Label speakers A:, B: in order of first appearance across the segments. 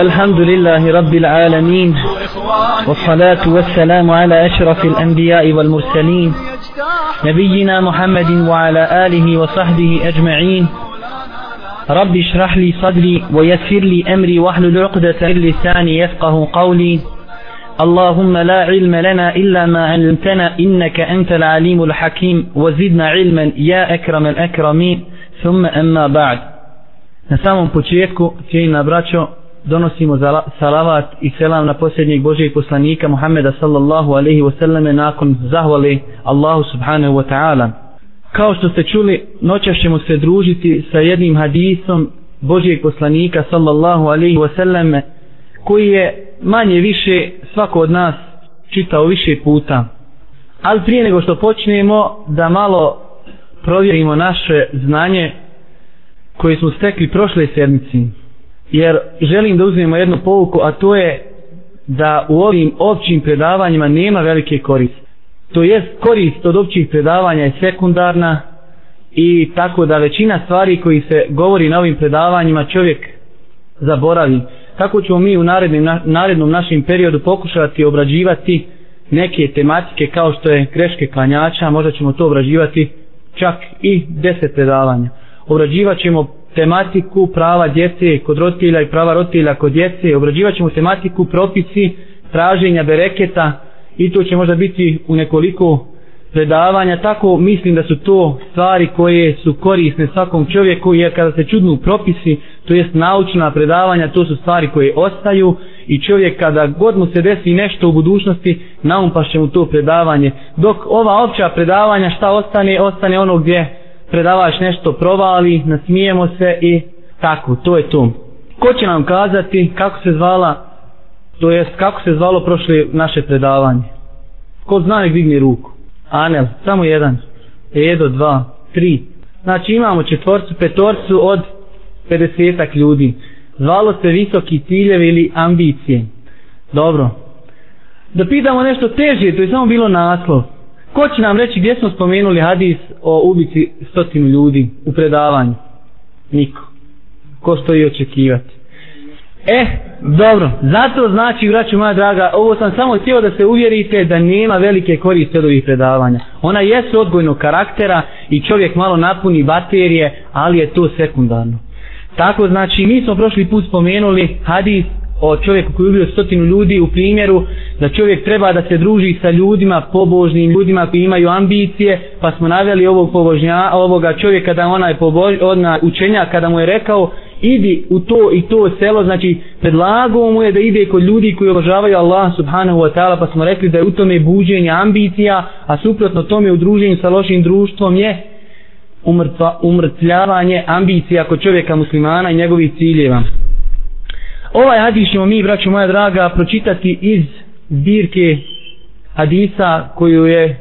A: الحمد لله رب العالمين والصلاة والسلام على أشرف الأنبياء والمرسلين نبينا محمد وعلى آله وصحبه أجمعين. رب اشرح لي صدري ويسر لي أمري واحلل عقدة لساني يفقه قولي. اللهم لا علم لنا إلا ما علمتنا إنك أنت العليم الحكيم وزدنا علما يا أكرم الأكرمين. ثم أما بعد. Na samom početku, cijenina braćo, donosimo salavat i selam na posljednjeg Božijeg poslanika Muhammeda sallallahu alaihi wasallame nakon zahvali Allahu subhanahu wa ta'ala. Kao što ste čuli, noćas ćemo se družiti sa jednim hadisom Božijeg poslanika sallallahu alaihi wasallame koji je manje više svako od nas čitao više puta. Ali prije nego što počnemo da malo provjerimo naše znanje koje smo stekli prošle sedmici jer želim da uzmemo jednu pouku, a to je da u ovim općim predavanjima nema velike koriste to jest korist od općih predavanja je sekundarna i tako da većina stvari koji se govori na ovim predavanjima čovjek zaboravi. Tako ćemo mi u narednim, narednom našem periodu pokušati obrađivati neke tematike kao što je greške klanjača možda ćemo to obrađivati čak i deset predavanja. Obrađivat ćemo tematiku prava djece kod roditelja i prava roditelja kod djece, obrađivat ćemo tematiku propisi traženja bereketa i to će možda biti u nekoliko predavanja, tako mislim da su to stvari koje su korisne svakom čovjeku jer kada se čudnu propisi, to jest naučna predavanja, to su stvari koje ostaju i čovjek kada god mu se desi nešto u budućnosti, naumpašće mu to predavanje. Dok ova opća predavanja šta ostane, ostane ono gdje predavaš nešto provali, nasmijemo se i tako, to je to. Ko će nam kazati kako se zvala, to jest kako se zvalo prošle naše predavanje? Ko zna nek digni ruku? Anel, samo jedan. Edo, dva, tri. Znači imamo četvorcu, petorcu od 50 ljudi. Zvalo se visoki ciljevi ili ambicije. Dobro. Da pitamo nešto teže, to je samo bilo naslov. Ko će nam reći gdje smo spomenuli hadis o ubici stotinu ljudi u predavanju? Niko. Ko stoji očekivati? E, dobro, zato znači, vraću moja draga, ovo sam samo htio da se uvjerite da nema velike koriste od ovih predavanja. Ona jesu odgojnog karaktera i čovjek malo napuni baterije, ali je to sekundarno. Tako znači, mi smo prošli put spomenuli hadis o čovjeku koji ubio stotinu ljudi u primjeru da čovjek treba da se druži sa ljudima, pobožnim ljudima koji imaju ambicije, pa smo naveli ovog pobožnja, ovoga čovjeka da ona je pobož, ona učenja kada mu je rekao idi u to i to selo, znači predlagao mu je da ide kod ljudi koji obožavaju Allah subhanahu wa ta'ala, pa smo rekli da je u tome buđenje ambicija, a suprotno tome u druženju sa lošim društvom je umrtva, umrtljavanje ambicija kod čovjeka muslimana i njegovih ciljeva. Ovaj hadis ćemo mi, braću moja draga, pročitati iz zbirke hadisa koju je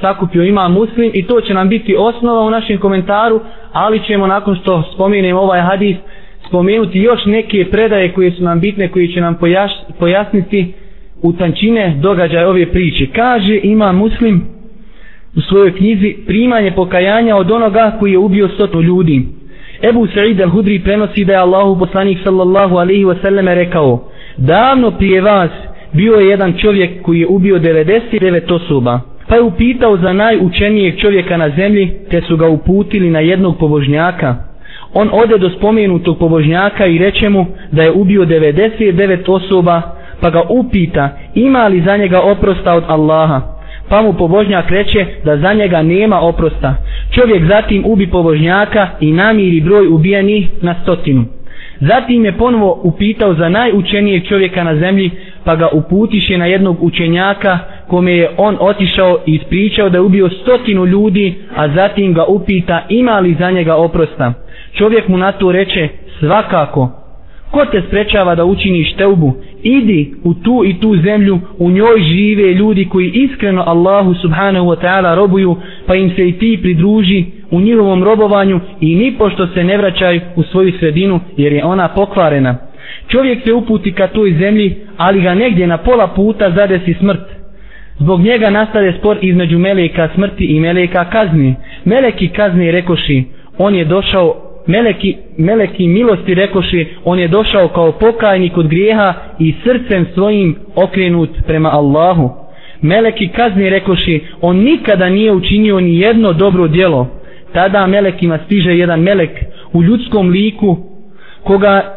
A: sakupio ima muslim i to će nam biti osnova u našem komentaru, ali ćemo nakon što spomenem ovaj hadis spomenuti još neke predaje koje su nam bitne, koje će nam pojaš, pojasniti u tančine događaja ove priče. Kaže ima muslim u svojoj knjizi primanje pokajanja od onoga koji je ubio stotu ljudi. Ebu Sa'id al-Hudri prenosi da je Allahu poslanik sallallahu alaihi wa sallam rekao davno prije vas bio je jedan čovjek koji je ubio 99 osoba pa je upitao za najučenijeg čovjeka na zemlji te su ga uputili na jednog pobožnjaka. On ode do spomenutog pobožnjaka i reče mu da je ubio 99 osoba pa ga upita ima li za njega oprosta od Allaha? Pa mu pobožnjak reče da za njega nema oprosta. Čovjek zatim ubi pobožnjaka i namiri broj ubijenih na stotinu. Zatim je ponovo upitao za najučenijeg čovjeka na zemlji, pa ga uputiše na jednog učenjaka kome je on otišao i ispričao da je ubio stotinu ljudi, a zatim ga upita ima li za njega oprosta. Čovjek mu na to reče svakako, Ko te sprečava da učiniš teubu? Idi u tu i tu zemlju, u njoj žive ljudi koji iskreno Allahu subhanahu wa ta'ala robuju, pa im se i ti pridruži u njihovom robovanju i ni pošto se ne vraćaj u svoju sredinu jer je ona pokvarena. Čovjek se uputi ka toj zemlji, ali ga negdje na pola puta zadesi smrt. Zbog njega nastade spor između meleka smrti i meleka kazni. Meleki kazni rekoši, on je došao meleki, meleki milosti rekoše on je došao kao pokajnik od grijeha i srcem svojim okrenut prema Allahu. Meleki kazni rekoše on nikada nije učinio ni jedno dobro djelo. Tada melekima stiže jedan melek u ljudskom liku koga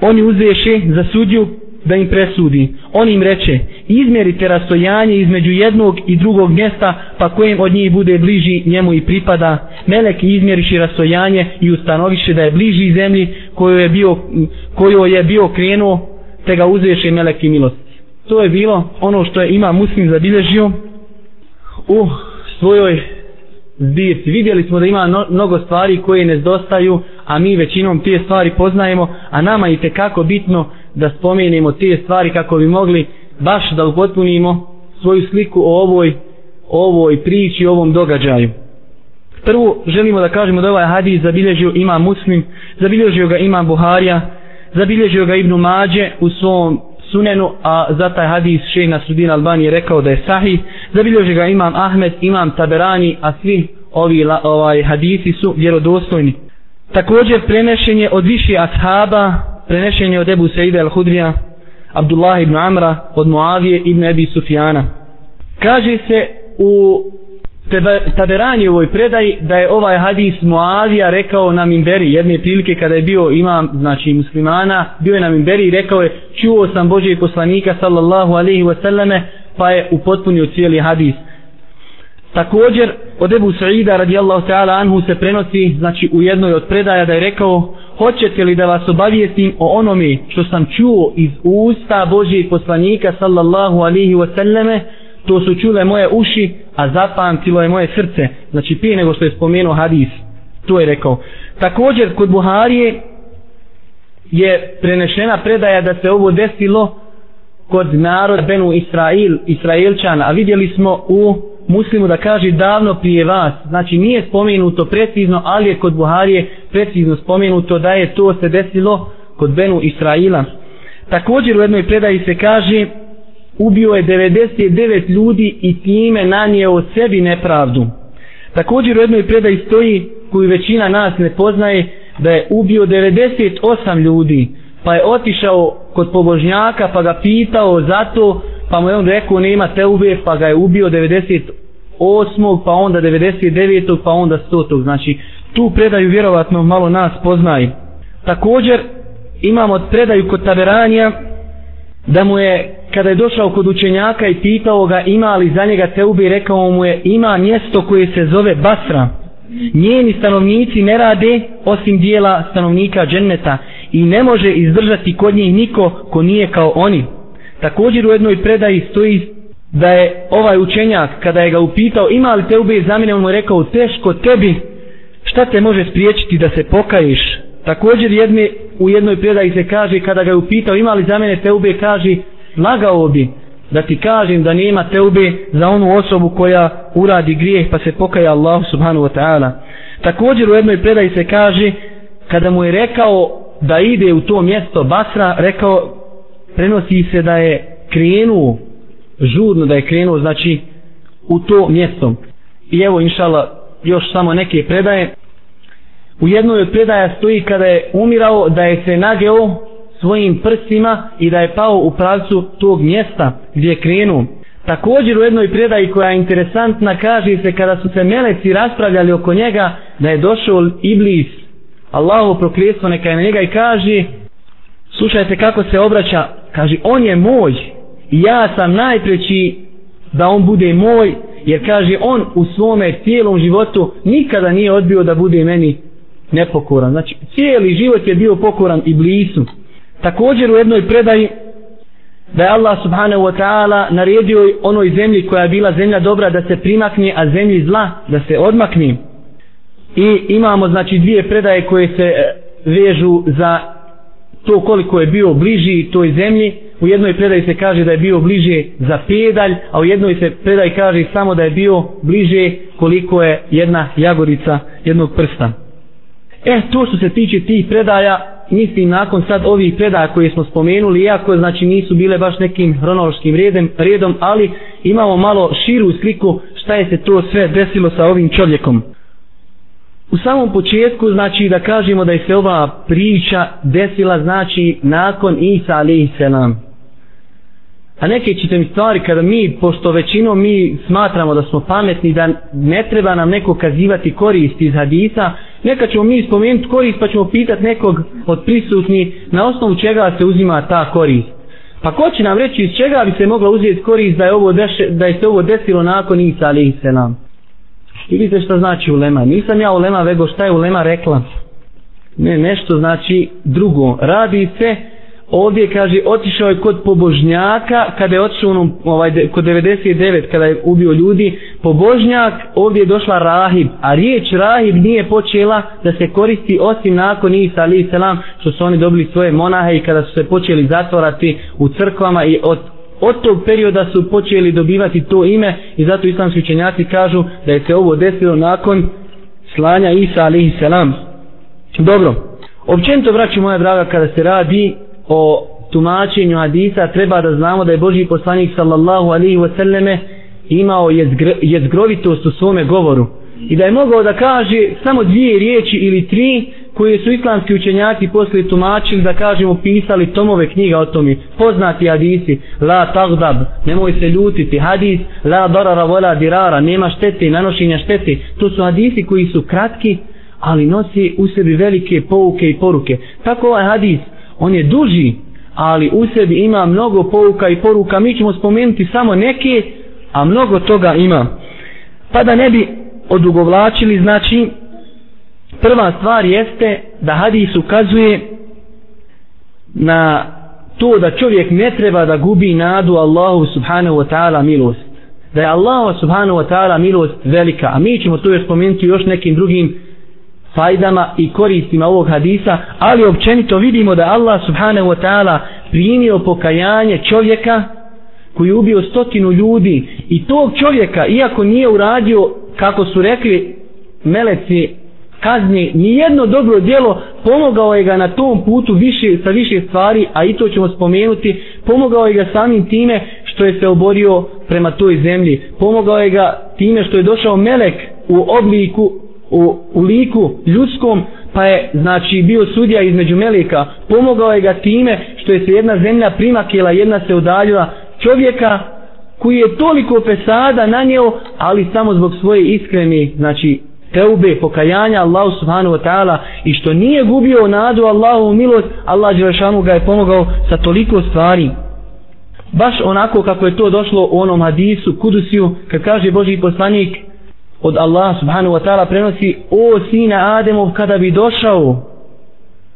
A: oni uzeše za sudju da im presudi. On im reče, izmjerite rastojanje između jednog i drugog mjesta, pa kojem od njih bude bliži njemu i pripada. Melek izmjeriši rastojanje i ustanoviše da je bliži zemlji koju je bio, koju je bio krenuo, te ga uzeše melek i milost. To je bilo ono što je ima muslim zabilježio u svojoj zbirci. Vidjeli smo da ima no, mnogo stvari koje ne dostaju, a mi većinom te stvari poznajemo, a nama i kako bitno da spomenemo te stvari kako bi mogli baš da upotpunimo svoju sliku o ovoj, ovoj priči, o ovom događaju. Prvo želimo da kažemo da ovaj hadis zabilježio ima muslim, zabilježio ga ima Buharija, zabilježio ga Ibnu Mađe u svom sunenu, a za taj hadis šeht Nasrudin Albani je rekao da je sahih, zabilježio ga imam Ahmed, imam Taberani, a svi ovi ovaj hadisi su vjerodostojni. Također prenešenje od više ashaba, prenešenje od Ebu Seide al-Hudrija, Abdullah ibn Amra, od Muavije ibn Ebi Sufijana. Kaže se u Taberani ovoj predaji da je ovaj hadis Muavija rekao na Mimberi jedne prilike kada je bio imam znači muslimana bio je na Mimberi i rekao je čuo sam Božijeg poslanika sallallahu alaihi wasallame pa je upotpunio cijeli hadis također od Ebu Sa'ida radijallahu ta'ala anhu se prenosi znači u jednoj od predaja da je rekao hoćete li da vas obavijestim o onome što sam čuo iz usta Božijeg poslanika sallallahu alihi wasallame to su čule moje uši, a zapamtilo je moje srce. Znači prije nego što je spomenuo hadis, to je rekao. Također kod Buharije je prenešena predaja da se ovo desilo kod narod Benu Israil, Israilčana, a vidjeli smo u muslimu da kaže davno prije vas, znači nije spomenuto precizno, ali je kod Buharije precizno spomenuto da je to se desilo kod Benu Israila. Također u jednoj predaji se kaže ubio je 99 ljudi i time nanijeo sebi nepravdu. Također u jednoj predaji stoji koju većina nas ne poznaje da je ubio 98 ljudi pa je otišao kod pobožnjaka pa ga pitao za to pa mu je on rekao nema te ube pa ga je ubio 98 pa onda 99 pa onda 100 znači tu predaju vjerovatno malo nas poznaje također imamo predaju kod taberanja da mu je kada je došao kod učenjaka i pitao ga ima li za njega teubi rekao mu je ima mjesto koje se zove Basra. Njeni stanovnici ne rade osim dijela stanovnika dženneta i ne može izdržati kod njih niko ko nije kao oni. Također u jednoj predaji stoji da je ovaj učenjak kada je ga upitao ima li teube? Za mene on mu je rekao teško tebi šta te može spriječiti da se pokaješ također jedne, u jednoj predaji se kaže kada ga je upitao ima li za mene teube kaže lagao bi da ti kažem da nema teube za onu osobu koja uradi grijeh pa se pokaja Allah subhanahu wa ta'ala. Također u jednoj predaji se kaže kada mu je rekao da ide u to mjesto Basra, rekao prenosi se da je krenuo žurno da je krenuo znači u to mjesto. I evo inšala još samo neke predaje. U jednoj od predaja stoji kada je umirao da je se nageo svojim prstima i da je pao u pravcu tog mjesta gdje je krenuo. Također u jednoj predaji koja je interesantna kaže se kada su se meleci raspravljali oko njega da je došao Iblis Allahu prokljestvo neka je na njega i kaže slušajte kako se obraća kaže on je moj i ja sam najpreći da on bude moj jer kaže on u svome cijelom životu nikada nije odbio da bude meni nepokoran znači cijeli život je bio pokoran i blisu. Također u jednoj predaji da je Allah subhanahu wa ta'ala naredio onoj zemlji koja je bila zemlja dobra da se primakne, a zemlji zla da se odmakne. I imamo znači dvije predaje koje se e, vežu za to koliko je bio bliži toj zemlji. U jednoj predaji se kaže da je bio bliže za pedalj, a u jednoj se predaji kaže samo da je bio bliže koliko je jedna jagorica jednog prsta. E, to što se tiče tih predaja, mislim nakon sad ovih predaja koje smo spomenuli, iako znači nisu bile baš nekim hronološkim redem, redom, ali imamo malo širu sliku šta je se to sve desilo sa ovim čovjekom. U samom početku znači da kažemo da je se ova priča desila znači nakon Isa alaihi selam. A neke ćete mi stvari kada mi, pošto većinom mi smatramo da smo pametni, da ne treba nam neko kazivati korist iz hadisa, neka ćemo mi spomenuti korist pa ćemo pitati nekog od prisutni na osnovu čega se uzima ta korist. Pa ko će nam reći iz čega bi se mogla uzeti korist da je, ovo deše, da je se ovo desilo nakon Isa alaihi selam? I vidite što znači ulema. Nisam ja ulema, vego šta je ulema rekla. Ne, nešto znači drugo. Radi se, ovdje kaže, otišao je kod pobožnjaka, kada je otišao onom, ovaj, kod 99, kada je ubio ljudi, pobožnjak, ovdje je došla rahib, a riječ rahib nije počela da se koristi osim nakon Isa alaih selam, što su oni dobili svoje monahe i kada su se počeli zatvorati u crkvama i od od tog perioda su počeli dobivati to ime i zato islamski učenjaci kažu da je se ovo desilo nakon slanja Isa alihi selam. Dobro, općenito vraću moja draga kada se radi o tumačenju hadisa treba da znamo da je Boži poslanik sallallahu alaihi wasallame imao jezgr jezgrovitost u svome govoru i da je mogao da kaže samo dvije riječi ili tri koje su islamski učenjaci poslije tumačili da kažemo pisali tomove knjiga o tome. Poznati hadisi la tagdab nemoj se ljutiti. Hadis la darara vola dirara nema štete nanošenja štete. To su hadisi koji su kratki ali nosi u sebi velike pouke i poruke. Tako ovaj hadis on je duži ali u sebi ima mnogo pouka i poruka. Mi ćemo spomenuti samo neke a mnogo toga ima. Pa da ne bi odugovlačili znači prva stvar jeste da hadis ukazuje na to da čovjek ne treba da gubi nadu Allahu subhanahu wa ta'ala milost. Da je Allahu subhanahu wa ta'ala milost velika. A mi ćemo to još spomenuti još nekim drugim fajdama i koristima ovog hadisa ali općenito vidimo da Allah subhanahu wa ta'ala primio pokajanje čovjeka koji je ubio stotinu ljudi i tog čovjeka iako nije uradio kako su rekli meleci kazni ni jedno dobro djelo pomogao je ga na tom putu više sa više stvari a i to ćemo spomenuti. Pomogao je ga samim time što je se oborio prema toj zemlji. Pomogao je ga time što je došao melek u obliku u, u liku ljudskom pa je znači bio sudija između meleka. Pomogao je ga time što je se jedna zemlja primakila jedna se udaljila čovjeka koji je toliko pesada nanjeo, ali samo zbog svoje iskrene znači teube, pokajanja Allahu subhanahu wa ta'ala i što nije gubio nadu Allahu milost, Allah Đelešanu ga je pomogao sa toliko stvari. Baš onako kako je to došlo u onom hadisu, kudusiju, kad kaže Boži poslanik od Allaha subhanahu wa ta'ala prenosi o sina Ademov kada bi došao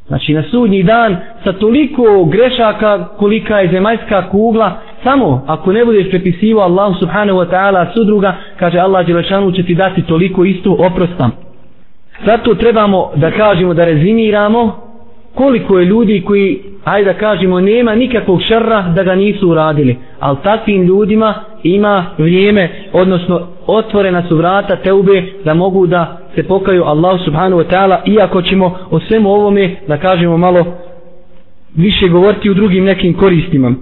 A: znači na sudnji dan sa toliko grešaka kolika je zemaljska kugla samo ako ne budeš prepisivo Allah subhanahu wa ta'ala sudruga kaže Allah Đelešanu će ti dati toliko istu oprostam zato trebamo da kažemo da rezimiramo koliko je ljudi koji ajde da kažemo nema nikakvog šarra da ga nisu uradili. Ali takvim ljudima ima vrijeme odnosno otvorena su vrata teube da mogu da se pokaju Allah subhanahu wa ta'ala iako ćemo o svemu ovome da kažemo malo više govoriti u drugim nekim koristima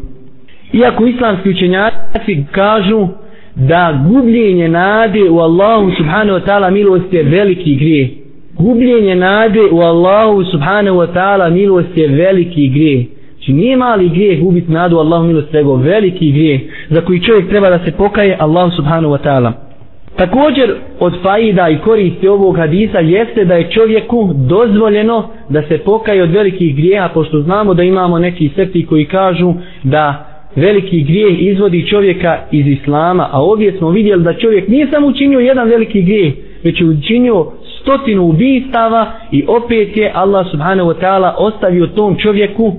A: iako islamski učenjaci kažu da gubljenje nade u Allahu subhanahu wa ta'ala milost je veliki grije gubljenje nade u Allahu subhanahu wa ta'ala milost je veliki grije znači nije mali grije gubiti nadu u Allahu milost nego veliki grije za koji čovjek treba da se pokaje Allahu subhanahu wa ta'ala. Također od faida i koristi ovog hadisa jeste da je čovjeku dozvoljeno da se pokaje od velikih grijeha pošto znamo da imamo neki sekti koji kažu da veliki grijeh izvodi čovjeka iz islama, a ovdje smo vidjeli da čovjek nije samo učinio jedan veliki grijeh, već je učinio stotinu ubistava i opet je Allah subhanahu wa ta'ala ostavio tom čovjeku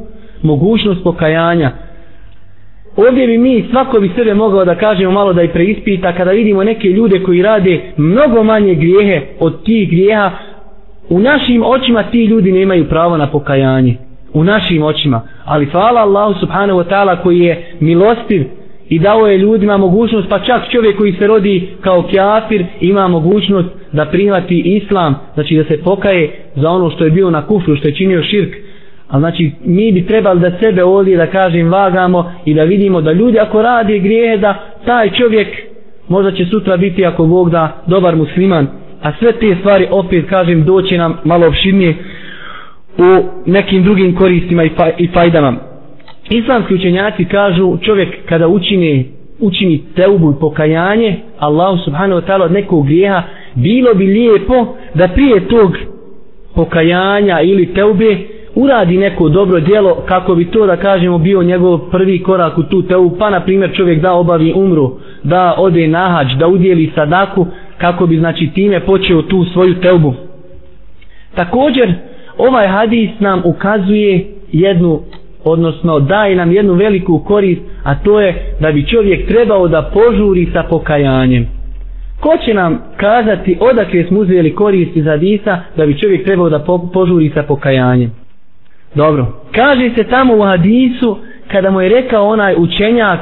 A: mogućnost pokajanja. Ovdje bi mi, svako bi sebe mogao da kažemo malo da i preispita kada vidimo neke ljude koji rade mnogo manje grijehe od tih grijeha, u našim očima ti ljudi nemaju pravo na pokajanje u našim očima. Ali hvala Allahu subhanahu wa ta'ala koji je milostiv i dao je ljudima mogućnost, pa čak čovjek koji se rodi kao kjafir ima mogućnost da prihvati islam, znači da se pokaje za ono što je bio na kufru, što je činio širk. A znači mi bi trebali da sebe ovdje da kažem vagamo i da vidimo da ljudi ako radi grijehe da taj čovjek možda će sutra biti ako Bog da dobar musliman a sve te stvari opet kažem doći nam malo opširnije u nekim drugim koristima i, fa, i fajdama. Islamski učenjaci kažu čovjek kada učini učini teubu i pokajanje Allah subhanahu wa ta'ala od nekog grijeha bilo bi lijepo da prije tog pokajanja ili teube uradi neko dobro djelo kako bi to da kažemo bio njegov prvi korak u tu teubu pa na primjer čovjek da obavi umru da ode na hađ da udjeli sadaku kako bi znači time počeo tu svoju teubu također ovaj hadis nam ukazuje jednu odnosno daje nam jednu veliku korist a to je da bi čovjek trebao da požuri sa pokajanjem. Ko će nam kazati odakle smo uzeli korist iz hadisa da bi čovjek trebao da po, požuri sa pokajanjem? Dobro. Kaže se tamo u hadisu kada mu je rekao onaj učenjak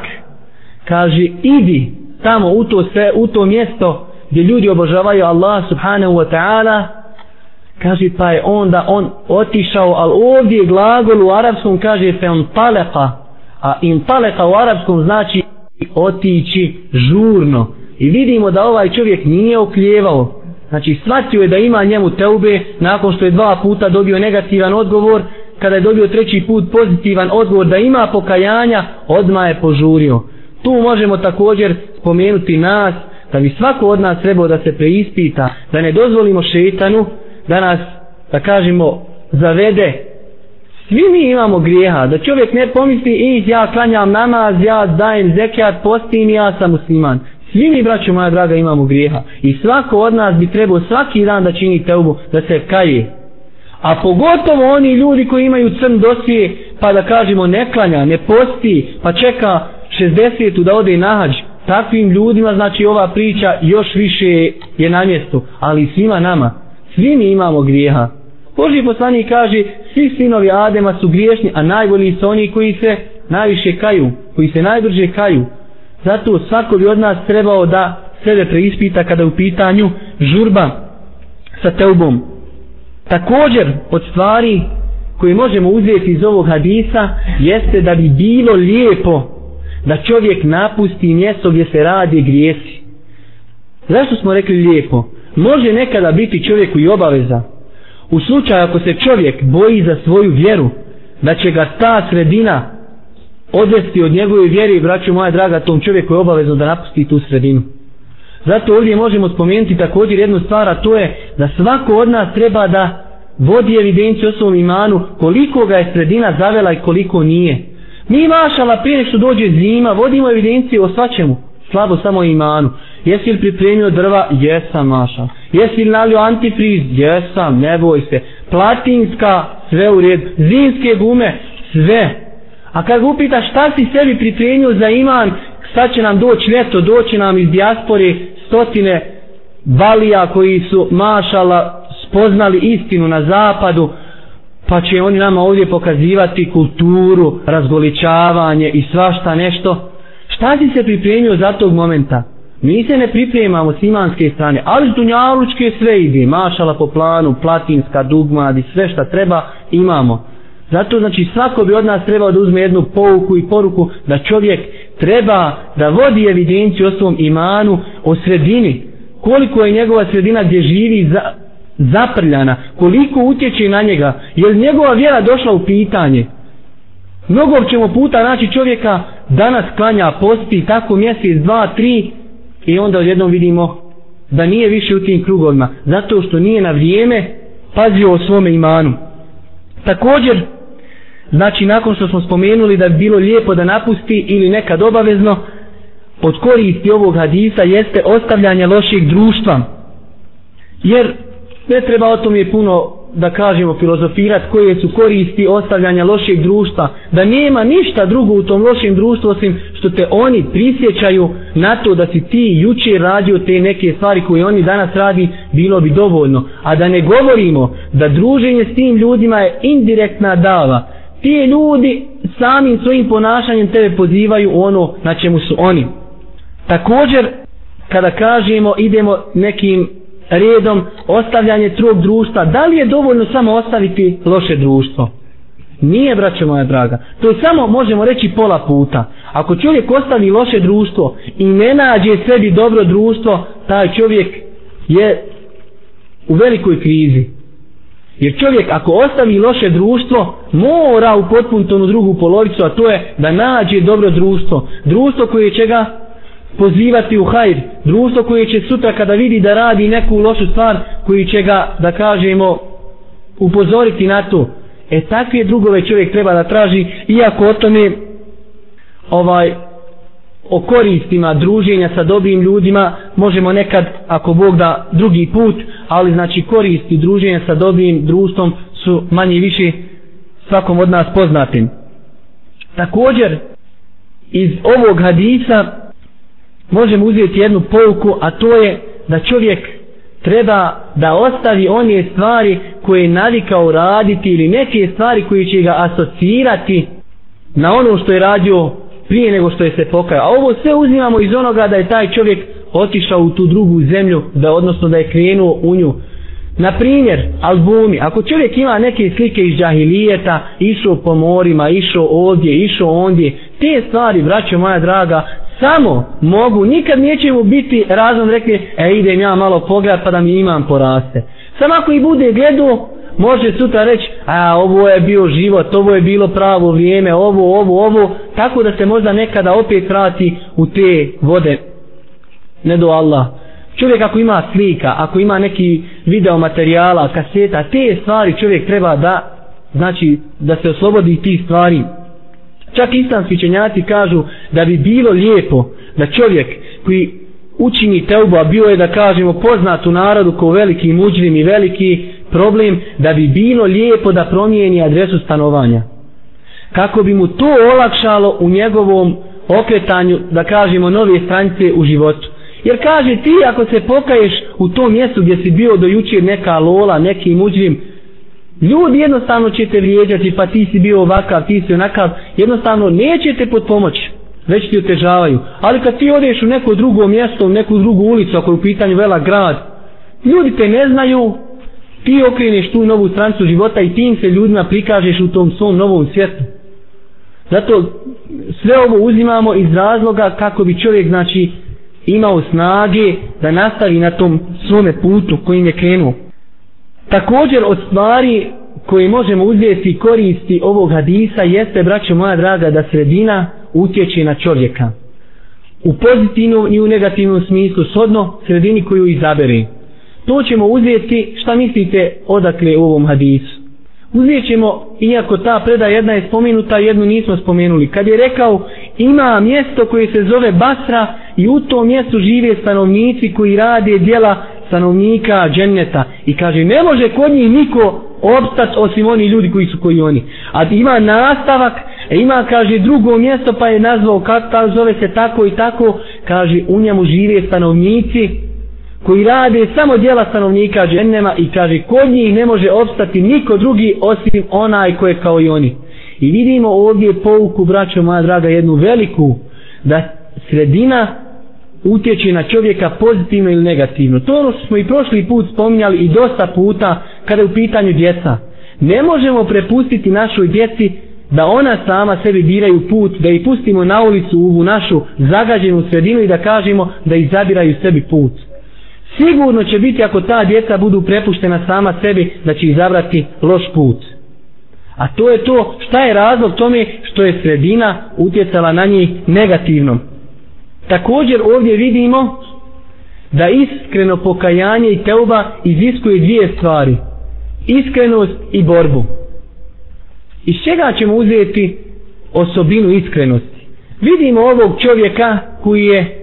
A: kaže idi tamo u to sve u to mjesto gdje ljudi obožavaju Allah subhanahu wa ta'ala kaže pa je onda on otišao ali ovdje glagol u arapskom kaže fe on taleka a in taleka u arapskom znači otići žurno. I vidimo da ovaj čovjek nije okljevao znači shvatio je da ima njemu teube nakon što je dva puta dobio negativan odgovor. Kada je dobio treći put pozitivan odgovor da ima pokajanja odma je požurio. Tu možemo također spomenuti nas da bi svako od nas trebao da se preispita da ne dozvolimo šetanu da nas, da kažemo, zavede. Svi mi imamo grijeha, da čovjek ne pomisli, i ja klanjam namaz, ja dajem zekijat, postim, ja sam musliman. Svi mi, braćo moja draga, imamo grijeha. I svako od nas bi trebao svaki dan da čini teubu, da se kaje. A pogotovo oni ljudi koji imaju crn dosije, pa da kažemo ne klanja, ne posti, pa čeka 60 da ode na hađ. Takvim ljudima, znači ova priča još više je na mjestu, ali svima nama, svi mi imamo grijeha. Boži poslanik kaže, svi sinovi Adema su griješni, a najbolji su oni koji se najviše kaju, koji se najbrže kaju. Zato svako bi od nas trebao da sebe preispita kada je u pitanju žurba sa teubom. Također, od stvari koje možemo uzeti iz ovog hadisa, jeste da bi bilo lijepo da čovjek napusti mjesto gdje se radi grijesi. Zašto smo rekli lijepo? Može nekada biti čovjeku i obaveza. U slučaju ako se čovjek boji za svoju vjeru, da će ga ta sredina odvesti od njegove vjere i braću moja draga, tom čovjeku je obavezno da napusti tu sredinu. Zato ovdje možemo spomenuti također jednu stvar, a to je da svako od nas treba da vodi evidenciju o svom imanu koliko ga je sredina zavela i koliko nije. Mi mašala prije što dođe zima, vodimo evidenciju o svačemu, slabo samo imanu. Jesi li pripremio drva? Jesam, maša. Jesi li nalio antifriz? Jesam, ne boj se. Platinska, sve u red. Zimske gume, sve. A kad upita šta si sebi pripremio za iman, sad će nam doći ljeto, doći nam iz dijaspore stotine valija koji su mašala spoznali istinu na zapadu, pa će oni nama ovdje pokazivati kulturu, razgoličavanje i svašta nešto. Šta si se pripremio za tog momenta? Mi se ne pripremamo s imanske strane, ali s dunjalučke sve ide, mašala po planu, platinska, dugmad i sve šta treba imamo. Zato znači svako bi od nas trebao da uzme jednu pouku i poruku da čovjek treba da vodi evidenciju o svom imanu, o sredini, koliko je njegova sredina gdje živi za, zaprljana, koliko utječe na njega, je li njegova vjera došla u pitanje. Mnogo ćemo puta naći čovjeka danas klanja posti tako mjesec, dva, tri i onda odjednom vidimo da nije više u tim krugovima zato što nije na vrijeme pazio o svome imanu. Također znači nakon što smo spomenuli da bi bilo lijepo da napusti ili nekad obavezno od koristi ovog hadisa jeste ostavljanje loših društva. Jer ne treba o tom je puno da kažemo filozofirat koje su koristi ostavljanja lošeg društva da nema ništa drugo u tom lošem društvu osim što te oni prisjećaju na to da si ti juče radio te neke stvari koje oni danas radi bilo bi dovoljno. A da ne govorimo da druženje s tim ljudima je indirektna dava. Ti ljudi samim svojim ponašanjem tebe pozivaju ono na čemu su oni. Također kada kažemo idemo nekim redom ostavljanje trog društva, da li je dovoljno samo ostaviti loše društvo? Nije, braćo moja draga. To je samo, možemo reći, pola puta. Ako čovjek ostavi loše društvo i ne nađe sebi dobro društvo, taj čovjek je u velikoj krizi. Jer čovjek ako ostavi loše društvo, mora u potpuno drugu polovicu, a to je da nađe dobro društvo. Društvo koje će ga pozivati u hajr. Društvo koje će sutra kada vidi da radi neku lošu stvar, koji će ga, da kažemo, upozoriti na to. E takve drugove čovjek treba da traži, iako o tome ovaj, o koristima druženja sa dobrim ljudima možemo nekad ako Bog da drugi put ali znači koristi druženja sa dobrim društvom su manje više svakom od nas poznatim također iz ovog hadisa možemo uzeti jednu pouku a to je da čovjek treba da ostavi one stvari koje je navikao raditi ili neke stvari koje će ga asocirati na ono što je radio prije nego što je se pokajao. A ovo sve uzimamo iz onoga da je taj čovjek otišao u tu drugu zemlju, da odnosno da je krenuo u nju. Na primjer, albumi, ako čovjek ima neke slike iz džahilijeta, išao po morima, išao ovdje, išao ondje, te stvari, braćo moja draga, samo mogu, nikad neće mu biti razom rekli, e idem ja malo pogled pa da mi imam poraste. Samo ako i bude gledao, može sutra reći, a ovo je bio život, ovo je bilo pravo vrijeme, ovo, ovo, ovo, tako da se možda nekada opet vrati u te vode. Ne do Allah. Čovjek ako ima slika, ako ima neki video materijala, kaseta, te stvari čovjek treba da, znači, da se oslobodi tih stvari. Čak islamski učenjaci kažu da bi bilo lijepo da čovjek koji učini teubu, a bio je da kažemo poznat u narodu kao veliki muđrim i veliki problem da bi bilo lijepo da promijeni adresu stanovanja. Kako bi mu to olakšalo u njegovom okretanju, da kažemo, nove stranice u životu. Jer kaže ti ako se pokaješ u tom mjestu gdje si bio do jučer neka lola, neki muđim, ljudi jednostavno će te vrijeđati pa ti si bio ovakav, ti si onakav, jednostavno neće te pod pomoć, već ti otežavaju. Ali kad ti odeš u neko drugo mjesto, u neku drugu ulicu, ako je u pitanju vela grad, ljudi te ne znaju, ti okreneš tu novu strancu života i tim se ljudima prikažeš u tom svom novom svijetu. Zato sve ovo uzimamo iz razloga kako bi čovjek znači imao snage da nastavi na tom svome putu kojim je krenuo. Također od stvari koje možemo uzeti i koristi ovog hadisa jeste, braćo moja draga, da sredina utječe na čovjeka. U pozitivnom i u negativnom smislu, shodno sredini koju izabere. To ćemo uzeti, šta mislite odakle u ovom hadisu? Uzet ćemo, iako ta preda jedna je spomenuta, jednu nismo spomenuli. Kad je rekao, ima mjesto koje se zove Basra i u tom mjestu žive stanovnici koji rade dijela stanovnika dženneta. I kaže, ne može kod njih niko opstat osim oni ljudi koji su koji oni. A ima nastavak, e, ima, kaže, drugo mjesto pa je nazvao, kako zove se tako i tako, kaže, u njemu žive stanovnici koji rade samo djela stanovnika džennema i kaže kod njih ne može opstati niko drugi osim onaj koje kao i oni. I vidimo ovdje pouku, braćo moja draga, jednu veliku, da sredina utječe na čovjeka pozitivno ili negativno. To ono smo i prošli put spominjali i dosta puta kada je u pitanju djeca. Ne možemo prepustiti našoj djeci da ona sama sebi biraju put, da ih pustimo na ulicu u našu zagađenu sredinu i da kažemo da izabiraju sebi put sigurno će biti ako ta djeca budu prepuštena sama sebi da će izabrati loš put. A to je to šta je razlog tome što je sredina utjecala na njih negativno. Također ovdje vidimo da iskreno pokajanje i teuba iziskuje dvije stvari. Iskrenost i borbu. Iz čega ćemo uzeti osobinu iskrenosti? Vidimo ovog čovjeka koji je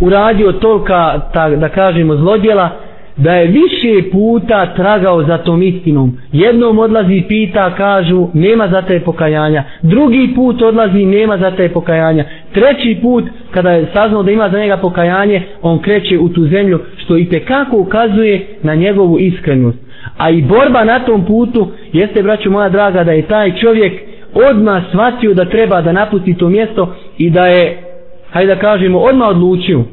A: uradio tolika, ta, da kažemo, zlodjela, da je više puta tragao za tom istinom. Jednom odlazi i pita, kažu, nema za te pokajanja. Drugi put odlazi, nema za te pokajanja. Treći put, kada je saznao da ima za njega pokajanje, on kreće u tu zemlju, što i kako ukazuje na njegovu iskrenost. A i borba na tom putu, jeste, braću moja draga, da je taj čovjek odmah shvatio da treba da napusti to mjesto i da je hajde da kažemo, odmah odlučio.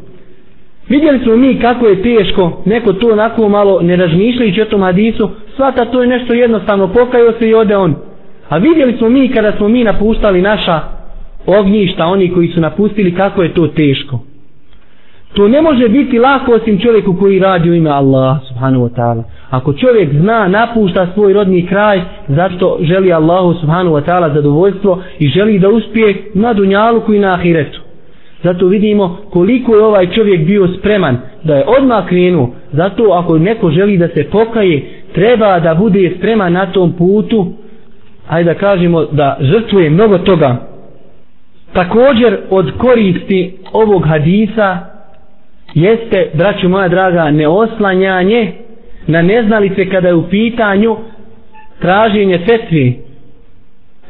A: Vidjeli smo mi kako je teško, neko to onako malo ne razmišljajući o tom hadisu, svata to je nešto jednostavno, pokajao se i ode on. A vidjeli smo mi kada smo mi napuštali naša ognjišta, oni koji su napustili, kako je to teško. To ne može biti lako osim čovjeku koji radi u ime Allah subhanahu wa ta'ala. Ako čovjek zna, napušta svoj rodni kraj, zato želi Allahu subhanahu wa ta'ala zadovoljstvo i želi da uspije na dunjalu i na ahiretu. Zato vidimo koliko je ovaj čovjek bio spreman da je odmah krenuo. Zato ako neko želi da se pokaje, treba da bude spreman na tom putu, Hajde da kažemo da žrtvuje mnogo toga. Također od koristi ovog hadisa jeste, braću moja draga, neoslanjanje na neznalice kada je u pitanju traženje fetvi,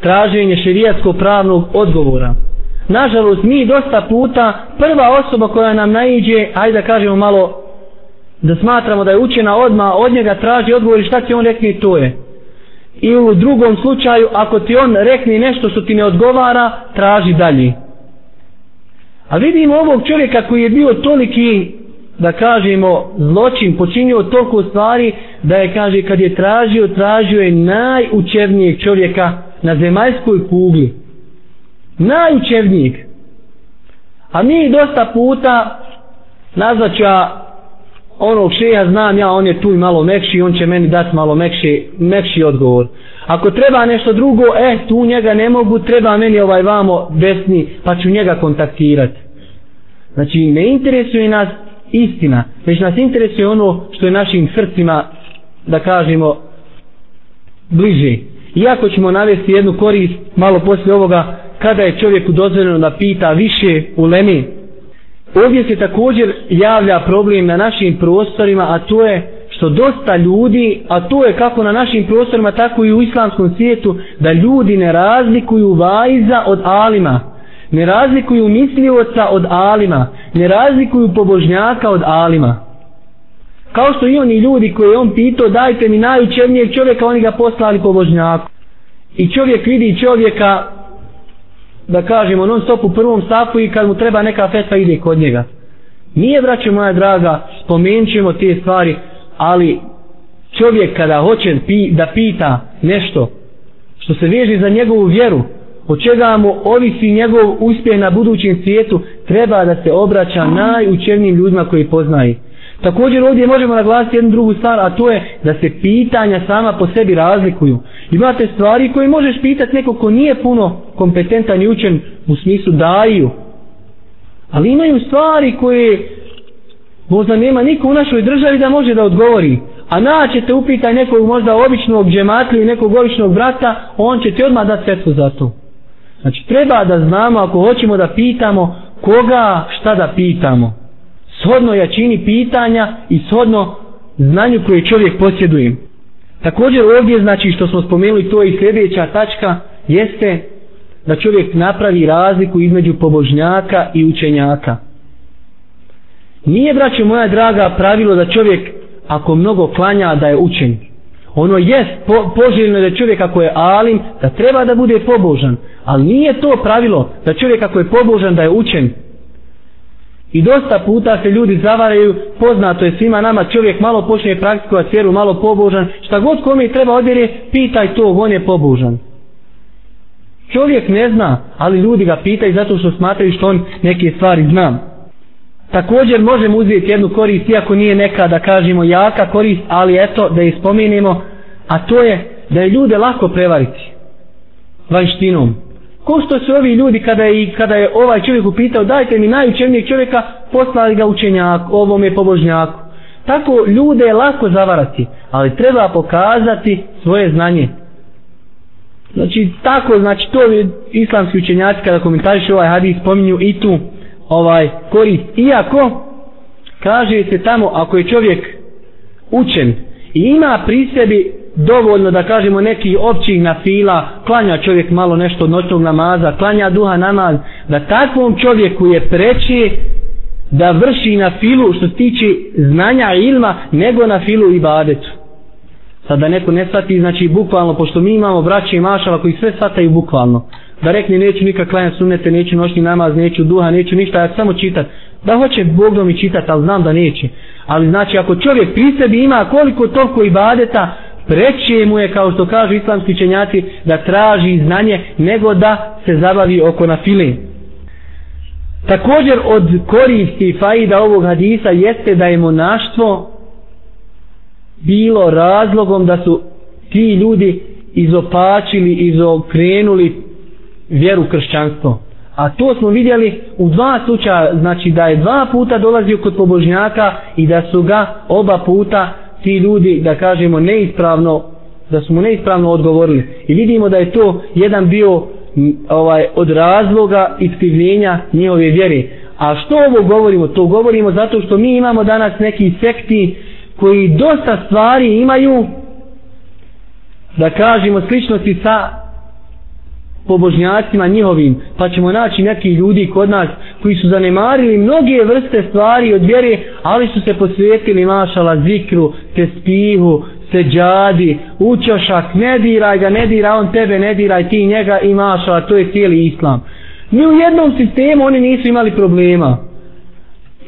A: traženje šerijatskog pravnog odgovora. Nažalost, mi dosta puta, prva osoba koja nam naiđe, ajde da kažemo malo, da smatramo da je učena odma od njega traži odgovor i šta će on rekne, to je. I u drugom slučaju, ako ti on rekne nešto što ti ne odgovara, traži dalje. A vidimo ovog čovjeka koji je bio toliki, da kažemo, zločin, počinio toliko stvari, da je, kaže, kad je tražio, tražio je najučevnijeg čovjeka na zemaljskoj kugli. Najučevnijeg. A mi dosta puta nazvaća onog šeja znam ja, on je tu i malo mekši, on će meni dati malo mekši, mekši odgovor. Ako treba nešto drugo, e, tu njega ne mogu, treba meni ovaj vamo desni, pa ću njega kontaktirati. Znači, ne interesuje nas istina, već nas interesuje ono što je našim srcima, da kažemo, bliže. Iako ćemo navesti jednu korist malo poslije ovoga, kada je čovjeku dozvoljeno da pita više u lemi, ovdje se također javlja problem na našim prostorima, a to je što dosta ljudi, a to je kako na našim prostorima, tako i u islamskom svijetu, da ljudi ne razlikuju vajza od alima, ne razlikuju mislioca od alima, ne razlikuju pobožnjaka od alima. Kao što i oni ljudi koji on pitao, dajte mi najučernijeg čovjeka, oni ga poslali pobožnjaku. I čovjek vidi čovjeka, da kažemo, non stop u prvom stavku i kad mu treba neka fetva ide kod njega. Nije, braćo moja draga, spomenut ćemo te stvari, ali čovjek kada hoće pi, da pita nešto što se veže za njegovu vjeru, od čega mu ovisi njegov uspjeh na budućem svijetu, treba da se obraća najučevnijim ljudima koji poznaje. Također ovdje možemo naglasiti jednu drugu stvar, a to je da se pitanja sama po sebi razlikuju. Imate stvari koje možeš pitati neko ko nije puno kompetentan i učen u smislu daju. Ali imaju stvari koje možda nema niko u našoj državi da može da odgovori. A naćete upitaj nekog možda običnog džematlju i nekog običnog brata, on će ti odmah dati svetku za to. Znači treba da znamo ako hoćemo da pitamo koga šta da pitamo. Shodno jačini pitanja i shodno znanju koje čovjek posjeduje. Također ovdje znači što smo spomenuli to i sljedeća tačka jeste da čovjek napravi razliku između pobožnjaka i učenjaka. Nije, braćo moja draga, pravilo da čovjek ako mnogo klanja da je učen. Ono jest po, poželjno da čovjek ako je alim da treba da bude pobožan. Ali nije to pravilo da čovjek ako je pobožan da je učen. I dosta puta se ljudi zavaraju, poznato je svima nama, čovjek malo počne praktikovati vjeru, malo pobožan, šta god kome treba odjeri, pitaj to, on je pobožan. Čovjek ne zna, ali ljudi ga pitaju zato što smatraju što on neke stvari zna. Također možemo uzeti jednu korist, iako nije neka da kažemo jaka korist, ali eto da je spomenemo, a to je da je ljude lako prevariti vanštinom. Ko što su ovi ljudi kada je, kada je ovaj čovjek upitao dajte mi najučernijeg čovjeka, poslali ga učenjak, ovom je pobožnjaku. Tako ljude je lako zavarati, ali treba pokazati svoje znanje. Znači tako, znači to islamski učenjaci kada komentarišu ovaj hadis spominju i tu ovaj korist. Iako kaže se tamo ako je čovjek učen i ima pri sebi dovoljno da kažemo neki općih na fila, klanja čovjek malo nešto od noćnog namaza, klanja duha namaz, da takvom čovjeku je preći da vrši na filu što tiče znanja ilma nego na filu i badetu. Sada neko ne shvati, znači bukvalno, pošto mi imamo braće i mašala koji sve shvataju bukvalno da rekne neću nikak klanjati sunete, neću noćni namaz, neću duha, neću ništa, ja samo čitat. Da hoće Bog da mi čitat, ali znam da neće. Ali znači ako čovjek pri sebi ima koliko toliko ibadeta, preće mu je kao što kažu islamski čenjaci da traži znanje nego da se zabavi oko na file. Također od koristi faida ovog hadisa jeste da je monaštvo bilo razlogom da su ti ljudi izopačili, izokrenuli vjeru kršćanstvo. A to smo vidjeli u dva slučaja, znači da je dva puta dolazio kod pobožnjaka i da su ga oba puta ti ljudi, da kažemo, neispravno, da su mu neispravno odgovorili. I vidimo da je to jedan bio ovaj od razloga iskrivljenja njihove vjere. A što ovo govorimo? To govorimo zato što mi imamo danas neki sekti koji dosta stvari imaju da kažemo sličnosti sa pobožnjacima njihovim, pa ćemo naći neki ljudi kod nas koji su zanemarili mnoge vrste stvari od vjere, ali su se posvetili mašala zikru, te spihu, se džadi, učošak, ne diraj ga, ne diraj on tebe, ne diraj ti njega i mašala, to je cijeli islam. Ni u jednom sistemu oni nisu imali problema.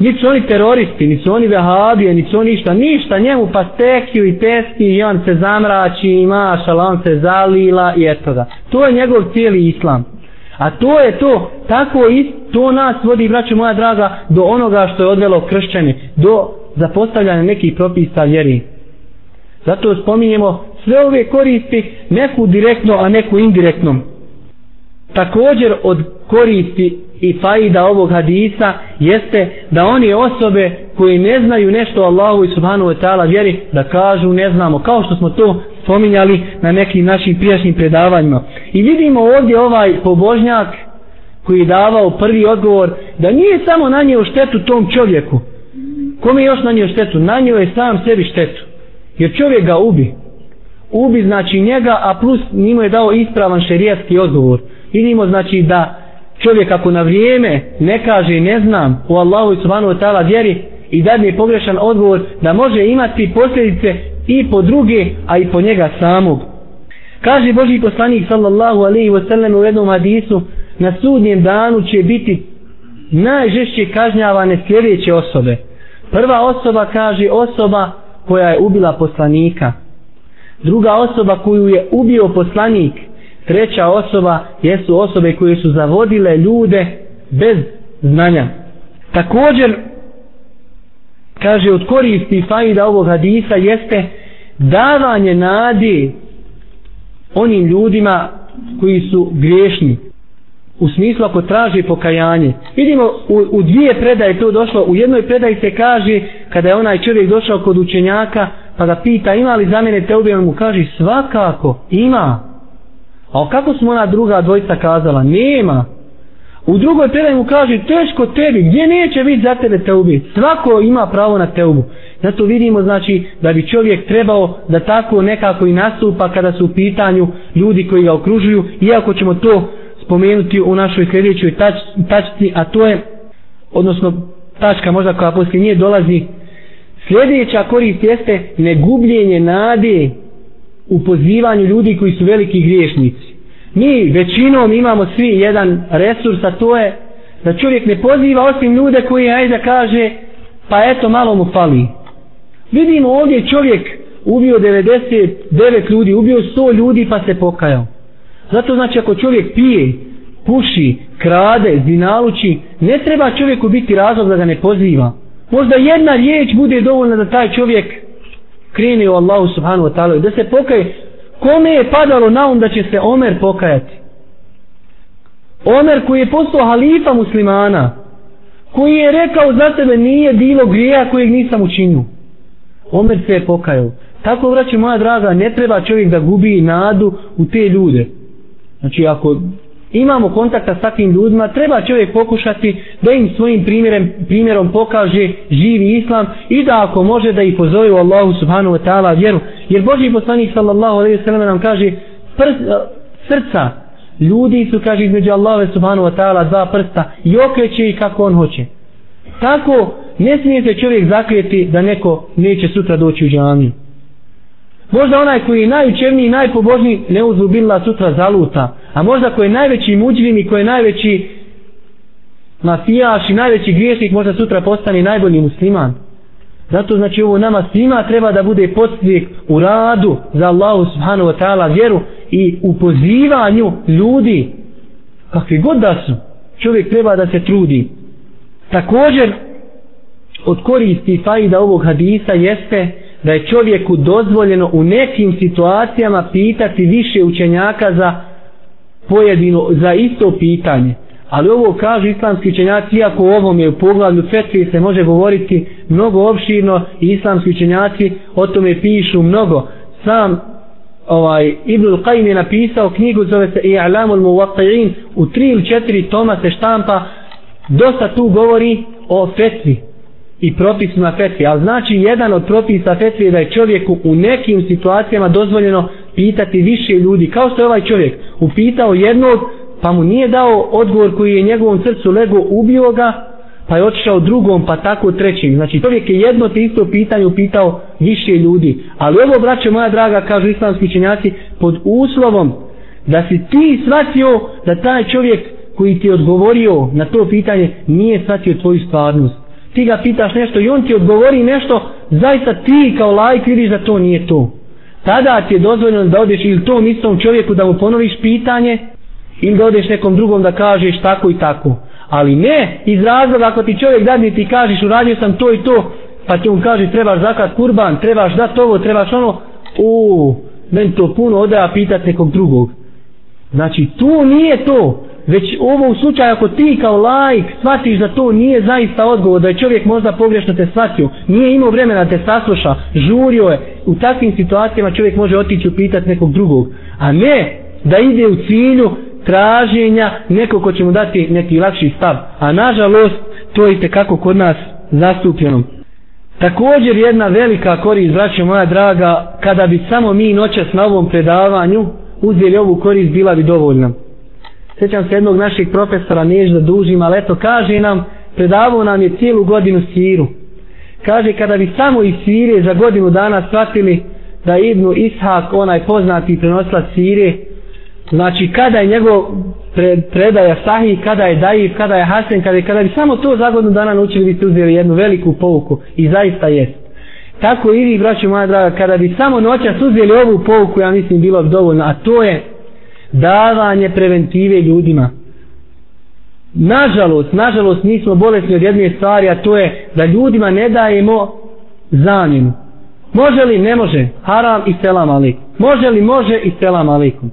A: Nisu su oni teroristi, nisu su oni vehabije, nisu oni ništa, ništa, njemu pa stekiju i peski i on se zamrači i mašala, on se zalila i eto da. To je njegov cijeli islam. A to je to, tako i to nas vodi, braću moja draga, do onoga što je odvelo kršćani, do zapostavljanja nekih propisa vjeri. Zato spominjemo sve ove koristi, neku direktno, a neku indirektno. Također od koristi i faida ovog hadisa jeste da oni osobe koji ne znaju nešto Allahu i subhanu wa ta'ala vjeri da kažu ne znamo. Kao što smo to spominjali na nekim našim prijašnjim predavanjima. I vidimo ovdje ovaj pobožnjak koji je davao prvi odgovor da nije samo na njeo štetu tom čovjeku. Kome je još na njeo štetu? Na nje je sam sebi štetu. Jer čovjek ga ubi. Ubi znači njega a plus njima je dao ispravan šerijatski odgovor. Vidimo znači da čovjek ako na vrijeme ne kaže ne znam u Allahu i subhanahu wa ta'ala vjeri i dadne pogrešan odgovor da može imati posljedice i po druge a i po njega samog. Kaže Boži poslanik sallallahu alaihi wa sallam u jednom hadisu na sudnjem danu će biti najžešće kažnjavane sljedeće osobe. Prva osoba kaže osoba koja je ubila poslanika. Druga osoba koju je ubio poslanik treća osoba jesu osobe koje su zavodile ljude bez znanja. Također, kaže od koristi fajda ovog hadisa jeste davanje nadi onim ljudima koji su griješni u smislu ako traži pokajanje. Vidimo u, u dvije predaje to došlo, u jednoj predaji se kaže kada je onaj čovjek došao kod učenjaka pa ga pita ima li za mene te on mu kaže svakako ima A kako smo ona druga dvojica kazala? Nema. U drugoj predaj mu kaže, teško tebi, gdje neće biti za tebe te ubiti? Svako ima pravo na te ubu. Zato vidimo, znači, da bi čovjek trebao da tako nekako i nastupa kada su u pitanju ljudi koji ga okružuju, iako ćemo to spomenuti u našoj sljedećoj tač, tačci, a to je, odnosno, tačka možda koja poslije nije dolazi, sljedeća korist jeste negubljenje nade u pozivanju ljudi koji su veliki griješnici. Mi većinom imamo svi jedan resurs, a to je da čovjek ne poziva osim ljude koji ajde kaže pa eto malo mu fali. Vidimo ovdje čovjek ubio 99 ljudi, ubio 100 ljudi pa se pokajao. Zato znači ako čovjek pije, puši, krade, zinaluči, ne treba čovjeku biti razlog da ga ne poziva. Možda jedna riječ bude dovoljna da taj čovjek krene u Allahu subhanahu wa ta'ala da se pokaje. Kome je padalo na um da će se Omer pokajati? Omer koji je postao halifa muslimana koji je rekao za tebe nije bilo grija kojeg nisam učinio. Omer se je pokajao. Tako vraću moja draga ne treba čovjek da gubi nadu u te ljude. Znači ako imamo kontakta s takvim ljudima, treba čovjek pokušati da im svojim primjerom, primjerom pokaže živi islam i da ako može da ih pozove u Allahu subhanahu wa ta'ala vjeru. Jer Boži poslanik sallallahu alaihi wa sallam nam kaže prs, eh, srca ljudi su kaže između Allahove subhanahu wa ta'ala dva prsta i okreće ih kako on hoće. Tako ne smije se čovjek zakrijeti da neko neće sutra doći u džamiju. Možda onaj koji je najučevniji i najpobožniji ne uzubila sutra zaluta. A možda koji je najveći muđvin i koji je najveći mafijaš i najveći griješnik možda sutra postane najbolji musliman. Zato znači ovo nama svima treba da bude podstvijek u radu za Allahu subhanahu wa ta'ala vjeru i u pozivanju ljudi kakvi god da su čovjek treba da se trudi Također, od koristi fajda ovog hadisa jeste da je čovjeku dozvoljeno u nekim situacijama pitati više učenjaka za pojedino, za isto pitanje. Ali ovo kažu islamski učenjaci, iako u ovom je u poglavlju fetvi se može govoriti mnogo opširno i islamski učenjaci o tome pišu mnogo. Sam ovaj, Ibnul Qajim je napisao knjigu zove se I'lamul Muwaqi'in u tri ili četiri toma se štampa dosta tu govori o fetvi i propisima fetvi, ali znači jedan od propisa fetvi je da je čovjeku u nekim situacijama dozvoljeno pitati više ljudi, kao što je ovaj čovjek upitao jednog, pa mu nije dao odgovor koji je njegovom srcu lego, ubio ga, pa je otišao drugom, pa tako trećim. Znači čovjek je jedno te isto pitanje upitao više ljudi. Ali ovo, braće moja draga, kažu islamski činjaci, pod uslovom da si ti shvatio da taj čovjek koji ti je odgovorio na to pitanje nije shvatio tvoju stvarnost ti ga pitaš nešto i on ti odgovori nešto, zaista ti kao lajk vidiš da to nije to. Tada ti je dozvoljeno da odeš ili tom istom čovjeku da mu ponoviš pitanje, ili da odeš nekom drugom da kažeš tako i tako. Ali ne iz razloga ako ti čovjek dadne ti kažeš uradio sam to i to, pa ti on kaže trebaš zakat kurban, trebaš dat ovo, trebaš ono, u, meni to puno odaja pitat nekog drugog. Znači tu nije to već ovo u slučaju ako ti kao lajk shvatiš da to nije zaista odgovor, da je čovjek možda pogrešno te shvatio, nije imao vremena da te sasluša, žurio je, u takvim situacijama čovjek može otići upitati nekog drugog, a ne da ide u cilju traženja nekog ko će mu dati neki lakši stav. A nažalost, to je kako kod nas zastupljeno. Također jedna velika korist, braćo moja draga, kada bi samo mi noćas na ovom predavanju uzeli ovu korist, bila bi dovoljna sjećam se jednog naših profesora, niješ da dužim, ali eto, kaže nam, predavao nam je cijelu godinu siru. Kaže, kada bi samo iz sire za godinu dana shvatili da Ibnu Ishak, onaj poznati prenosla sire, znači kada je njegov predaja sahih, kada je dajiv, kada je hasen, kada, je, kada bi samo to za godinu dana naučili, bi uzeli jednu veliku pouku i zaista jest. Tako i vi, braćo moja draga, kada bi samo noćas uzeli ovu pouku, ja mislim, bilo bi dovoljno, a to je davanje preventive ljudima. Nažalost, nažalost nismo bolesni od jedne stvari, a to je da ljudima ne dajemo zamjenu. Može li? Ne može. Haram i selam alikum. Može li? Može i selam alikum.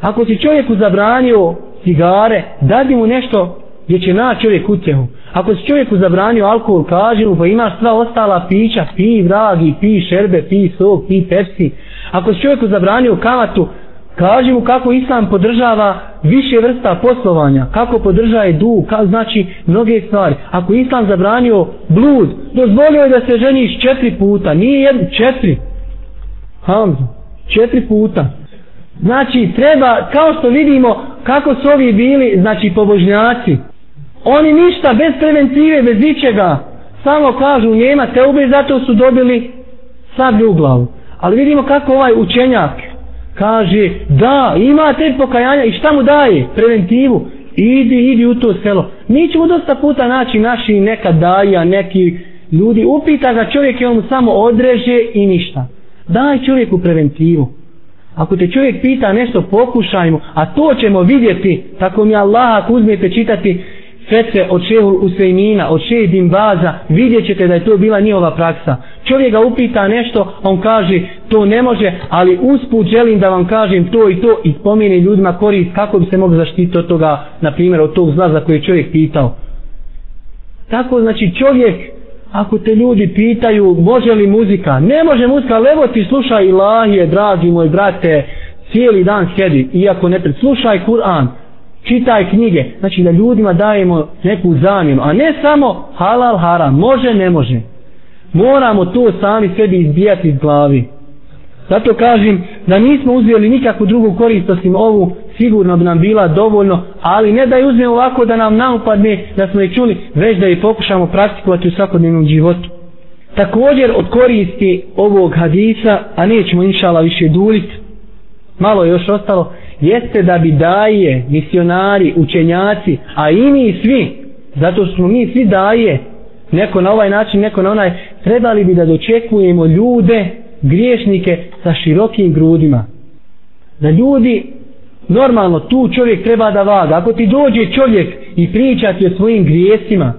A: Ako si čovjeku zabranio cigare, dadi mu nešto gdje će naći čovjek utjehu. Ako si čovjeku zabranio alkohol, kaži mu pa imaš sva ostala pića, pi vragi, pi šerbe, pi sok, pi pepsi. Ako si čovjeku zabranio kamatu, Kaži mu kako islam podržava više vrsta poslovanja, kako podržaje dug, ka, znači mnoge stvari. Ako islam zabranio blud, dozvolio je da se ženiš četiri puta, nije jedno, četiri. Hamza, četiri puta. Znači treba, kao što vidimo, kako su ovi bili, znači pobožnjaci. Oni ništa, bez preventive, bez ničega, samo kažu nema te ube, zato su dobili sablju u glavu. Ali vidimo kako ovaj učenjak, kaže da ima te pokajanja i šta mu daje? Preventivu. Idi idi u to selo. Mi ćemo dosta puta naći naši neka daja neki ljudi. Upita ga čovjek i on mu samo odreže i ništa. Daj čovjeku preventivu. Ako te čovjek pita nešto pokušajmo a to ćemo vidjeti. Tako mi Allah ako uzmete čitati fetve od šehu Usejmina, od šehu Dimbaza, vidjet ćete da je to bila njihova praksa. Čovjek ga upita nešto, on kaže to ne može, ali usput želim da vam kažem to i to i spomeni ljudima korist kako bi se mogli zaštiti od toga, na primjer od tog zla za koje čovjek pitao. Tako znači čovjek, ako te ljudi pitaju može li muzika, ne može muzika, levo ti slušaj ilahije, dragi moj brate, cijeli dan sjedi, iako ne slušaj Kur'an, čitaj knjige, znači da ljudima dajemo neku zamjenu, a ne samo halal haram, može, ne može. Moramo to sami sebi izbijati iz glavi. Zato kažem da nismo uzeli nikakvu drugu korist osim ovu, sigurno bi nam bila dovoljno, ali ne da je uzmemo ovako da nam naupadne, da smo je čuli, već da je pokušamo praktikovati u svakodnevnom životu. Također od koristi ovog hadisa, a nećemo inšala više duljiti, malo je još ostalo, jeste da bi daje, misionari, učenjaci, a i mi svi, zato smo mi svi daje, neko na ovaj način, neko na onaj, trebali bi da dočekujemo ljude, griješnike sa širokim grudima. Da ljudi normalno tu čovjek treba da vaga ako ti dođe čovjek i priča ti o svojim grijesima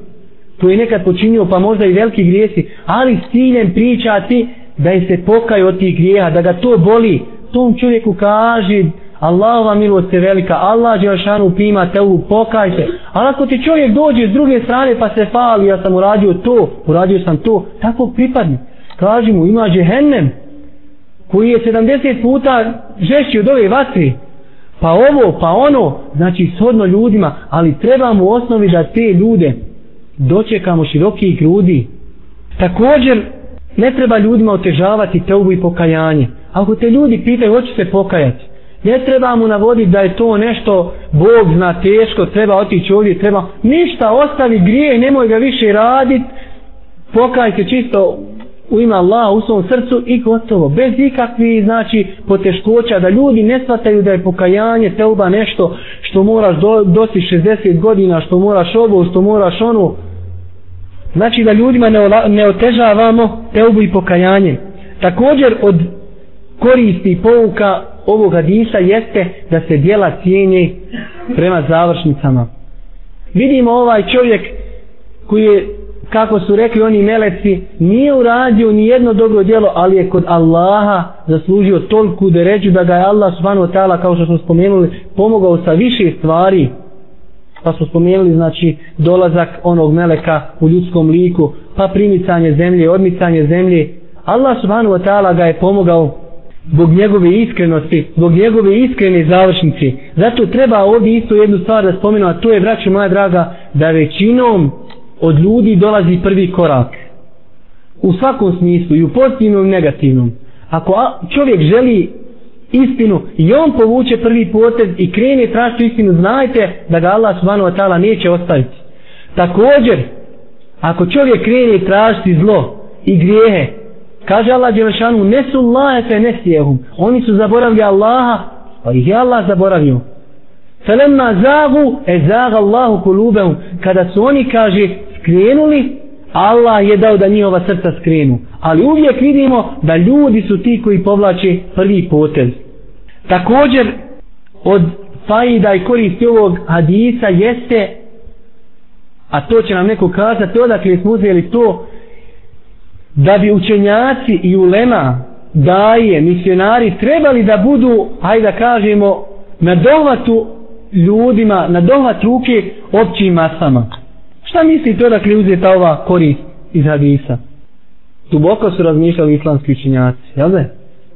A: to je nekad počinio pa možda i veliki grijesi ali s ciljem pričati da je se pokaju od tih grijeha da ga to boli tom čovjeku kaže Allahova milost je velika, Allah Đelšanu pima te u pokajte. Ali ako ti čovjek dođe s druge strane pa se fali, ja sam uradio to, uradio sam to, tako pripadni. Kaži mu, ima džehennem, koji je 70 puta žešći od ove vatri. Pa ovo, pa ono, znači shodno ljudima, ali trebamo u osnovi da te ljude dočekamo širokih grudi. Također, ne treba ljudima otežavati teubu i pokajanje. Ako te ljudi pitaju, hoće se pokajati, ne treba mu navoditi da je to nešto Bog zna teško, treba otići ovdje, treba ništa, ostavi grije, nemoj ga više radit, pokaj se čisto u ime Allaha u svom srcu i gotovo, bez ikakvi znači poteškoća, da ljudi ne shvataju da je pokajanje teuba nešto što moraš do, dosi 60 godina, što moraš ovo, što moraš ono, znači da ljudima ne, ne otežavamo teubu i pokajanje. Također od koristi pouka ovog hadisa jeste da se dijela cijeni prema završnicama. Vidimo ovaj čovjek koji je, kako su rekli oni meleci, nije uradio ni jedno dobro djelo, ali je kod Allaha zaslužio tolku deređu da ga je Allah subhanahu wa ta'ala, kao što smo spomenuli, pomogao sa više stvari. Pa smo spomenuli, znači, dolazak onog meleka u ljudskom liku, pa primicanje zemlje, odmicanje zemlje. Allah subhanahu wa ta'ala ga je pomogao zbog njegove iskrenosti, zbog njegove iskrene završnici. Zato treba ovdje isto jednu stvar da spomenu, a to je, braćo moja draga, da većinom od ljudi dolazi prvi korak. U svakom smislu, i u pozitivnom i negativnom. Ako čovjek želi istinu i on povuče prvi potez i krene tražiti istinu, znajte da ga Allah subhanahu wa ta'ala neće ostaviti. Također, ako čovjek krene tražiti zlo i grijehe, Kaže Allah Đelešanu, nesu Allahe fe nesijehum. Oni su zaboravili Allaha, pa ih je Allah zaboravio. Felemma zagu, e zaga Allahu kulubehum. Kada su oni, kaže, skrenuli, Allah je dao da njihova srca skrenu. Ali uvijek vidimo da ljudi su ti koji povlače prvi potez. Također, od fajda i koristi ovog hadisa jeste, a to će nam neko kazati, odakle smo uzeli to, da bi učenjaci i ulema daje, misionari trebali da budu, hajde da kažemo, na dohvatu ljudima, na dohvat ruke općim masama. Šta misli to da uzeta ova korist iz hadisa? Duboko su razmišljali islamski učenjaci, jel da?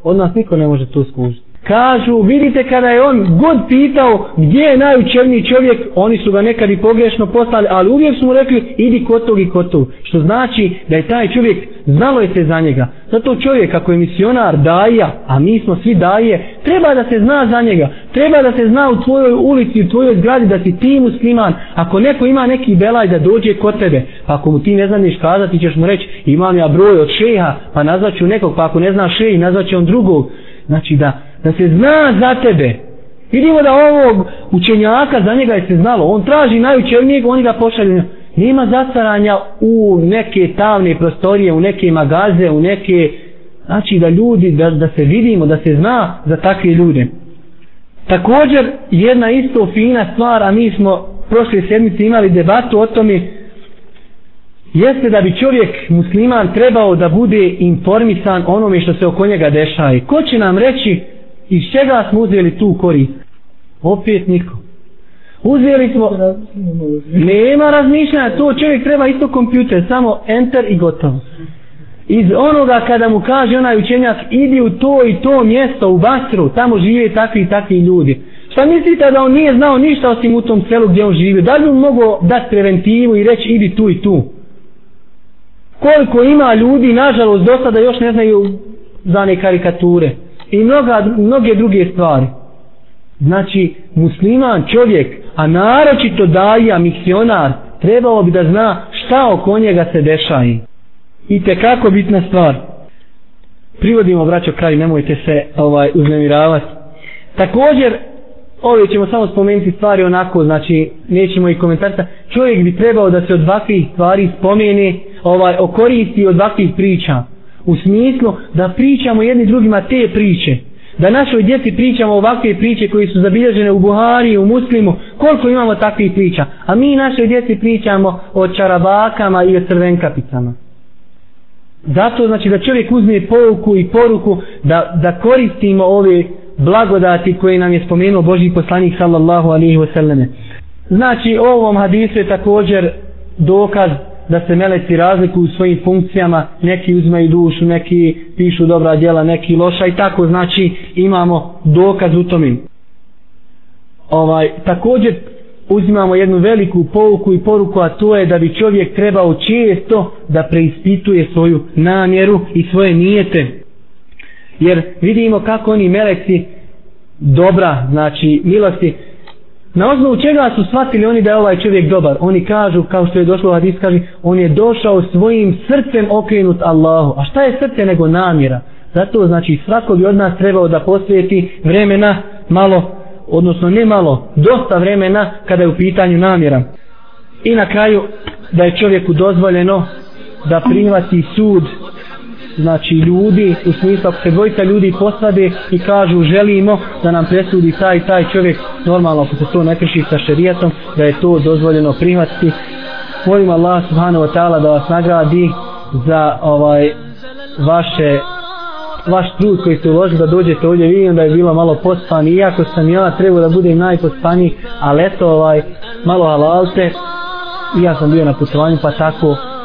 A: Od nas niko ne može to skužiti kažu, vidite kada je on god pitao gdje je najučevniji čovjek, oni su ga nekad i pogrešno poslali, ali uvijek su mu rekli, idi kod tog i kod tog. Što znači da je taj čovjek, znalo je se za njega. Zato čovjek, ako je misionar, daja, a mi smo svi daje, treba da se zna za njega. Treba da se zna u tvojoj ulici, u tvojoj zgradi, da si ti musliman. Ako neko ima neki belaj da dođe kod tebe, pa ako mu ti ne znaš kazati, ćeš mu reći, imam ja broj od šeha, pa nazvaću nekog, pa ako ne zna šeji, nazvaće on drugog. Znači da da se zna za tebe. Vidimo da ovog učenjaka za njega je se znalo. On traži najučevnijeg, oni ga pošalju. Nema zatvaranja u neke tavne prostorije, u neke magaze, u neke... Znači da ljudi, da, da se vidimo, da se zna za takve ljude. Također, jedna isto fina stvar, a mi smo prošle sedmice imali debatu o tome, jeste da bi čovjek musliman trebao da bude informisan onome što se oko njega dešava. I Ko će nam reći iz čega smo uzeli tu korist? Opet niko. Uzeli smo... Nema razmišljanja, to čovjek treba isto kompjuter, samo enter i gotovo. Iz onoga kada mu kaže onaj učenjak, idi u to i to mjesto, u Basru, tamo žive takvi i takvi ljudi. Šta mislite da on nije znao ništa osim u tom selu gdje on živi? Da li mu mogo dati preventivu i reći idi tu i tu? Koliko ima ljudi, nažalost, do sada još ne znaju za ne karikature i mnoga, mnoge druge stvari. Znači, musliman čovjek, a naročito daja, misionar, trebalo bi da zna šta oko njega se dešaje. I te kako bitna stvar. Privodimo, braćo, kraj, nemojte se ovaj uznemiravati. Također, ovdje ćemo samo spomenuti stvari onako, znači, nećemo i komentarca. Čovjek bi trebao da se od ovakvih stvari spomeni, ovaj, okoristi od ovakvih priča u smislu da pričamo jedni drugima te priče da našoj djeci pričamo ovakve priče koji su zabilježene u Buhari, u Muslimu, koliko imamo takvih priča. A mi našoj djeci pričamo o čarabakama i o crvenkapicama. Zato znači da čovjek uzme pouku i poruku da, da koristimo ove blagodati koje nam je spomenuo Boži poslanik sallallahu alihi wasallame. Znači ovom hadisu je također dokaz da se meleci razlikuju u svojim funkcijama, neki uzmaju dušu, neki pišu dobra djela, neki loša i tako znači imamo dokaz u tome. Ovaj, također uzimamo jednu veliku pouku i poruku, a to je da bi čovjek trebao često da preispituje svoju namjeru i svoje nijete. Jer vidimo kako oni meleci dobra, znači milosti, Na osnovu čega su shvatili oni da je ovaj čovjek dobar? Oni kažu, kao što je došlo u hadis, kaže, on je došao svojim srcem okrenut Allahu. A šta je srce nego namjera? Zato znači svako bi od nas trebao da posvijeti vremena malo, odnosno ne malo, dosta vremena kada je u pitanju namjera. I na kraju da je čovjeku dozvoljeno da primati sud znači ljudi u smislu ako se dvojica ljudi posvade i kažu želimo da nam presudi taj taj čovjek normalno ako se to ne krši sa šerijatom da je to dozvoljeno prihvatiti. Molim Allah subhanahu wa ta'ala da vas nagradi za ovaj vaše vaš trud koji ste uložili da dođete ovdje. Vidim da je bilo malo pospan iako sam ja trebao da budem najpospaniji ali eto ovaj malo halalte. I ja sam bio na putovanju pa tako